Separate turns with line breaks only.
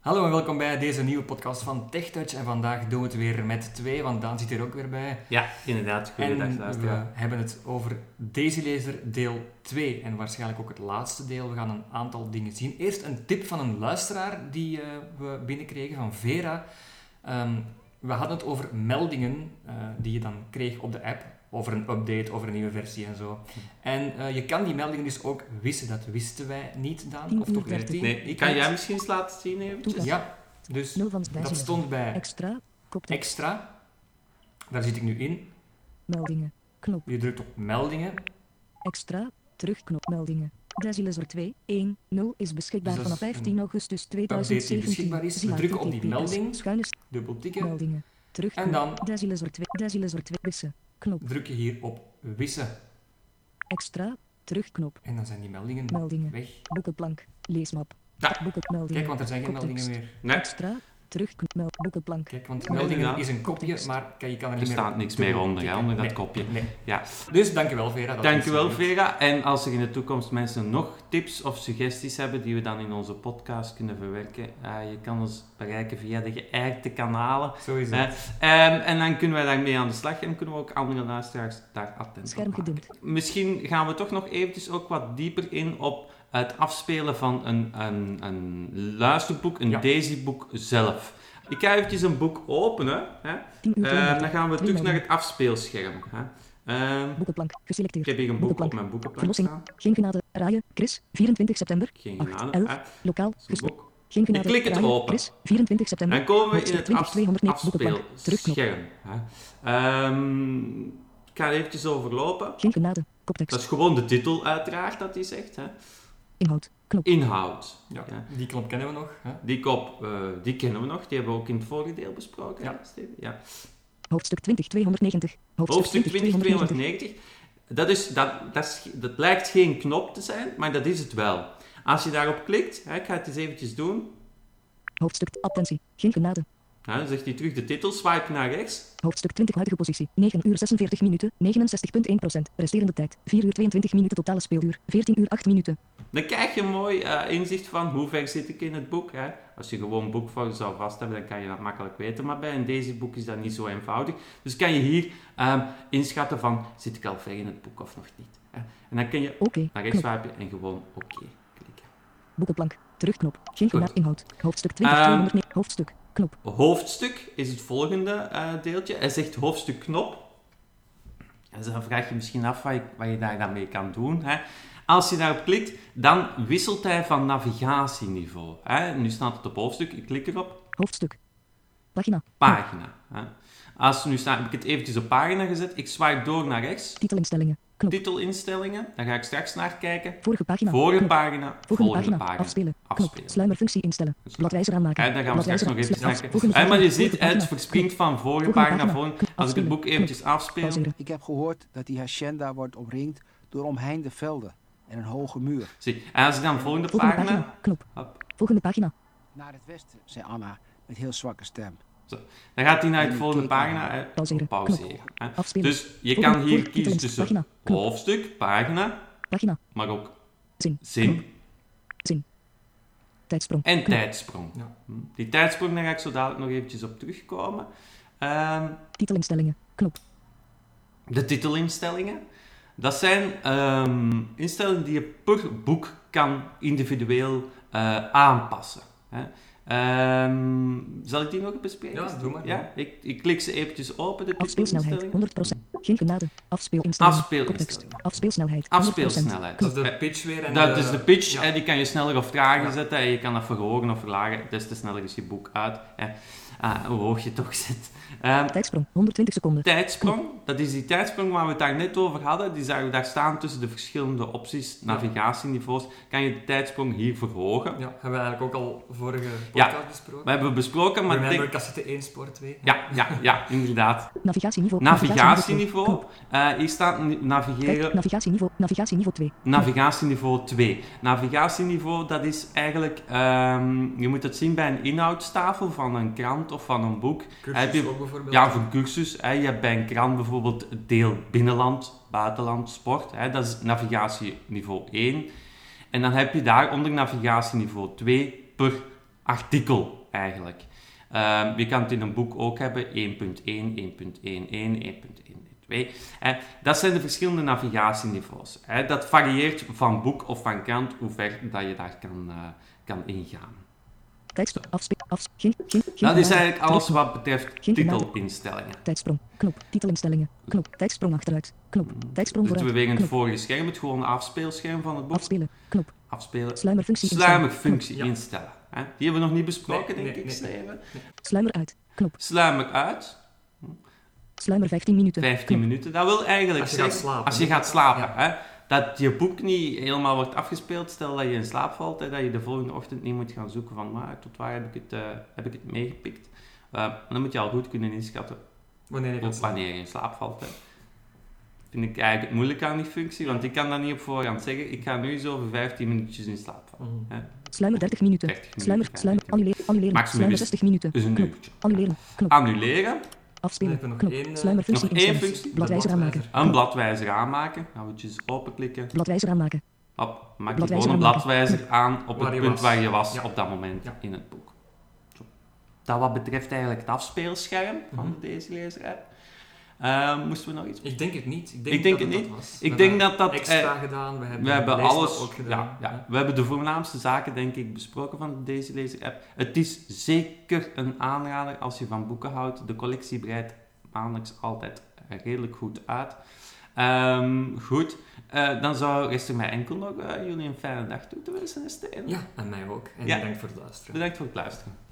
Hallo en welkom bij deze nieuwe podcast van TechTouch. En vandaag doen we het weer met twee, want Daan zit er ook weer bij.
Ja, inderdaad. Goeiedag,
En we
luisteraar.
hebben het over Daisy Laser deel 2 en waarschijnlijk ook het laatste deel. We gaan een aantal dingen zien. Eerst een tip van een luisteraar die eh, we binnenkregen van Vera. Ehm, we hadden het over meldingen eh, die je dan kreeg op de app. Over een update, over een nieuwe versie en zo. En eh, je kan die meldingen dus ook wissen. Dat wisten wij niet, Daan. Of toch weer tien?
Nee,
Ik
kan
niet.
jij misschien eens laten zien eventjes?
Ja, dus
0 van
dat stond bij
Extra.
Extra. Daar zit ik nu in.
Meldingen. Knop.
Je drukt op meldingen.
Extra. Terugknop. Meldingen. Desilezer 2. 1. 0 is beschikbaar
Dus
vanaf
is
15 augustus
update die
2017.
beschikbaar is. We drukken op die melding. Dubbel tikken.
meldingen. Terugknop.
En dan
Desilezer 2. Desilezer 2. Wissen. Knop.
druk je hier op wissen.
Extra. Terugknop.
En dan zijn die meldingen
Meldingen.
weg.
Boekenplank. Leesmap.
Ja.
Kijk, want er zijn geen meldingen meer.
Nee,
Extra. Meld. Boekenplank.
Kijk, want meldingen
inderdaad.
is een kopje, maar je kan er
er
niet meer
staat niks meer onder, hè, onder dat kopje.
Nee.
Ja.
Dus dankjewel, Vera. dat
Dankjewel Vera. En als er in de toekomst mensen nog tips of suggesties hebben die we dan in onze podcast kunnen verwerken, eh, je kan ons bereiken via de geëikte kanalen.
Zo is
Hè.
het.
Ehm, en dan kunnen wij daarmee aan de slag en kunnen we ook andere luisteraars daar attent op
Scherm
maken.
gedimd.
Misschien gaan we toch nog eventjes ook wat dieper in op het afspelen van een, een, een luisterboek, een
Ja.
Daisy-boek zelf. Ik ga eventjes een boek openen. Hè.
10 uur 32.
dan gaan we terug naar het afspeelscherm. Hè. Ehm,
Boekenplank.
ik
Geselecteerd.
heb hier een boek op
Boekenplank.
mijn boekenplank
Verlossing.
staan.
Geen genade. Raaien. Chris. 24 september.
Geen
8,
genade.
11.
hè.
Lokaal.
Dat boek.
Geen genade.
klik het
Raaien.
open.
Chris. 24 september.
Dan komen we in het
20,
af,
209, boekenplank. Terugknop.
afspeelscherm. hè. Ehm, ik ga er eventjes overlopen.
Geen genade.
Dat
Koptekst.
is gewoon de titel uiteraard dat hij zegt. Hè.
Inhoud. Knop.
Inhoud.
Ja,
Ja.
die knop kennen we nog. Hè?
Die kop, eh, die kennen we nog. Die hebben we ook in het vorige deel besproken.
Ja.
Steven? ja.
Hoofdstuk 20, 290. Hoofdstuk,
Hoofdstuk
20,
20,
290.
290. Dat, is, dat, dat, is, dat lijkt geen knop te zijn, maar dat is het wel. Als je daarop klikt, hè, ik ga het eens eventjes doen.
Hoofdstuk. Attentie. Geen genade.
hè, dan zegt hij terug de titel, swipe naar rechts.
Hoofdstuk 20, huidige positie. 9 uur 46 minuten. 69,1 procent. Resterende tijd. 4 uur 22 minuten totale speelduur. 14 uur 8 minuten.
Dan krijg je een mooi eh, inzicht van hoe ver zit ik in het boek. Hè. Als je gewoon boekvorm zou vast hebben, dan kan je dat makkelijk weten. Maar bij een deze boek is dat niet zo eenvoudig. Dus kan je hier ehm, inschatten van, zit ik al ver in het boek of nog niet. Hè. En dan kun je
Oké.
naar rechts swipen en gewoon oké klikken.
Boekenplank. Terugknop. Geen. Inhoud. Hoofdstuk 20,
Ehm,
209. Hoofdstuk. Knop.
Hoofdstuk is het volgende eh, deeltje. Hij zegt hoofdstuk knop. En dan vraag je misschien af wat je, wat je daar dan mee kan doen. Hè. Als je daarop klikt, dan wisselt hij van navigatieniveau. Hè. Nu staat het op hoofdstuk, ik klik erop,
Hoofdstuk. Pagina.
pagina. Hè. Als nu staat, heb ik het eventjes op pagina gezet, ik swipe door naar rechts,
Titelinstellingen. Knop.
titelinstellingen, daar ga ik straks naar kijken.
Vorige pagina.
Vorige
Knop.
pagina,
Volgende,
volgende
pagina.
pagina.
Afspelen.
Afspelen.
Knop. Sluimerfunctie instellen.
Dus-
Bladwijzer aanmaken.
Ja, daar gaan we straks nog even.
Volgende
Hè, maar je ziet, het verspringt van vorige pagina naar volgende. Als ik het boek eventjes afspeel.
Ik heb gehoord dat die hacienda wordt omringd door omheinde velden en een hoge muur.
zie. En als ik dan volgende
Volgende
pagina...
pagina. Knop.
Hop.
Volgende pagina.
Naar het westen, zei Anna met heel zwakke stem.
Dan gaat hij naar de
En
volgende pagina.
Pauzeren.
Pauzeren.
Afspelen.
Dus je
Volgende-
kan hier kiezen tussen
pagina.
Hoofdstuk, pagina,
Pagina.
maar ook
Zin.
zin
Zin. Tijdsprong.
en
Knop.
tijdsprong.
Ja.
Hm. Die tijdsprong, daar ga ik zo dadelijk nog eventjes op terugkomen. Ehm,
Titelinstellingen. Knop.
de titelinstellingen. Dat zijn ehm, instellingen die je per boek kan individueel eh, aanpassen. Hè. Ehm, zal ik die nog bespreken?
Ja, doe maar.
Ja, ik, ik klik ze eventjes open, de
Afspeelsnelheid.
titelinstellingen.
100%. Geen genade. Afspeelinstellingen.
Afspeelinstellingen.
Koptekst. Afspeelsnelheid. 100%.
Afspeelsnelheid.
Dat is de pitch weer. En
Dat is de pitch,
ja.
hè, die kan je sneller of trager
Ja.
zetten. En je kan dat verhogen of verlagen. Des te sneller is je boek uit. Hè. Ah, hoe hoog je toch zet. Ehm,
Tijdsprong. 120 seconden.
tijdsprong, dat is die tijdsprong waar we het daar net over hadden. Die zagen we daar staan tussen de verschillende opties, navigatieniveaus. Kan je de tijdsprong hier verhogen.
Ja, hebben we eigenlijk ook al vorige
Ja.
podcast besproken.
We hebben besproken, maar
Remember
denk...
cassette 1, spoor 2.
Ja, ja, ja, inderdaad.
Navigatieniveau.
Navigatieniveau. Eh, hier staat ni-
Kijk,
navigeren
navigatieniveau. Navigatieniveau 2.
Navigatieniveau 2. Navigatieniveau, dat is eigenlijk, ehm, je moet het zien bij een inhoudstafel van een krant of van een boek.
Cursus
Heb je-
ook bijvoorbeeld.
Ja, voor een cursus. Hè. Je hebt bij een krant bijvoorbeeld het deel binnenland, buitenland, sport. Hè. Dat is navigatieniveau 1. En dan heb je daar onder navigatieniveau 2 per artikel eigenlijk. Ehm, je kan het in een boek ook hebben, 1.1, 1.11, 1.1.2. Eh, dat zijn de verschillende navigatieniveaus. Dat varieert van boek of van krant hoe ver dat je daar kan, eh, kan ingaan.
Tijdsprong. Afspelen. Af, geen, geen, geen
Dat is eigenlijk alles wat betreft titelinstellingen.
Tijdsprong. Knop. Titelinstellingen. Knop. Tijdsprong achteruit. Knop. Tijdsprong
Dus we
vooruit.
wegen het vorige scherm, het gewone afspeelscherm van het boek.
Afspelen. Knop.
Afspelen.
Sluimerfunctie instellen.
Sluimerfunctie
Ja.
instellen. Hè? Die hebben we nog niet besproken,
Nee,
denk
nee,
ik,
nee.
Steven.
Sluimer uit. Knop.
Sluimer uit.
Sluimer 15 minuten.
15
Knop.
minuten. Dat wil eigenlijk
Als je gaat
zeggen,
slapen.
als je gaat slapen,
Ja.
hè, dat je boek niet helemaal wordt afgespeeld. Stel dat je in slaap valt, hè, dat je de volgende ochtend niet moet gaan zoeken van waar, tot waar heb ik het, eh, heb ik het meegepikt. Eh, dan moet je al goed kunnen inschatten
Wanneer je
wanneer je in slaap valt. Hè. Vind ik eigenlijk het moeilijk aan die functie, want ik kan dat niet op voorhand zeggen. Ik ga nu zo over 15 minuutjes in slaap vallen.
Mhm.
Sluimer 30 minuten.
30 minuten,
Sluimer.
ja,
Sluimer.
30
Annuleren. Annuleren.
Maximum
Sluimer
is-
60 minuten.
Dus een
Knop. Annuleren. Knop.
Annuleren.
Afspelen. Knop.
één, eh,
Sluimerfunctie
nog één functie.
Bladwijzer aanmaken.
Een bladwijzer aanmaken. Nou, moet je eens openklikken.
Bladwijzer aanmaken.
Hop, maak je
Bladwijzer
gewoon een bladwijzer aan op
Waar
het punt
was.
waar je was
Ja.
op dat moment
Ja.
in het boek. Zo. Dat wat betreft eigenlijk het afspeelscherm van
Mhm.
deze lezer-app. Eh, moesten we nog iets?
Ik denk het niet. Ik denk,
Ik denk
dat
het
dat
niet.
was.
Ik
We
denk dat dat,
extra
eh,
gedaan. We hebben,
We hebben alles,
ook gedaan.
ja, ja, we hebben de voornaamste zaken denk ik besproken van deze lezer-app. Het is zeker een aanrader als je van boeken houdt. De collectie breidt maandelijks altijd redelijk goed uit. Ehm, goed, Eh, dan zou rest er mij enkel nog eh, jullie een fijne dag toe te wensen, Steven.
Ja, en mij ook. En
Ja.
bedankt voor het luisteren.
Bedankt voor het luisteren.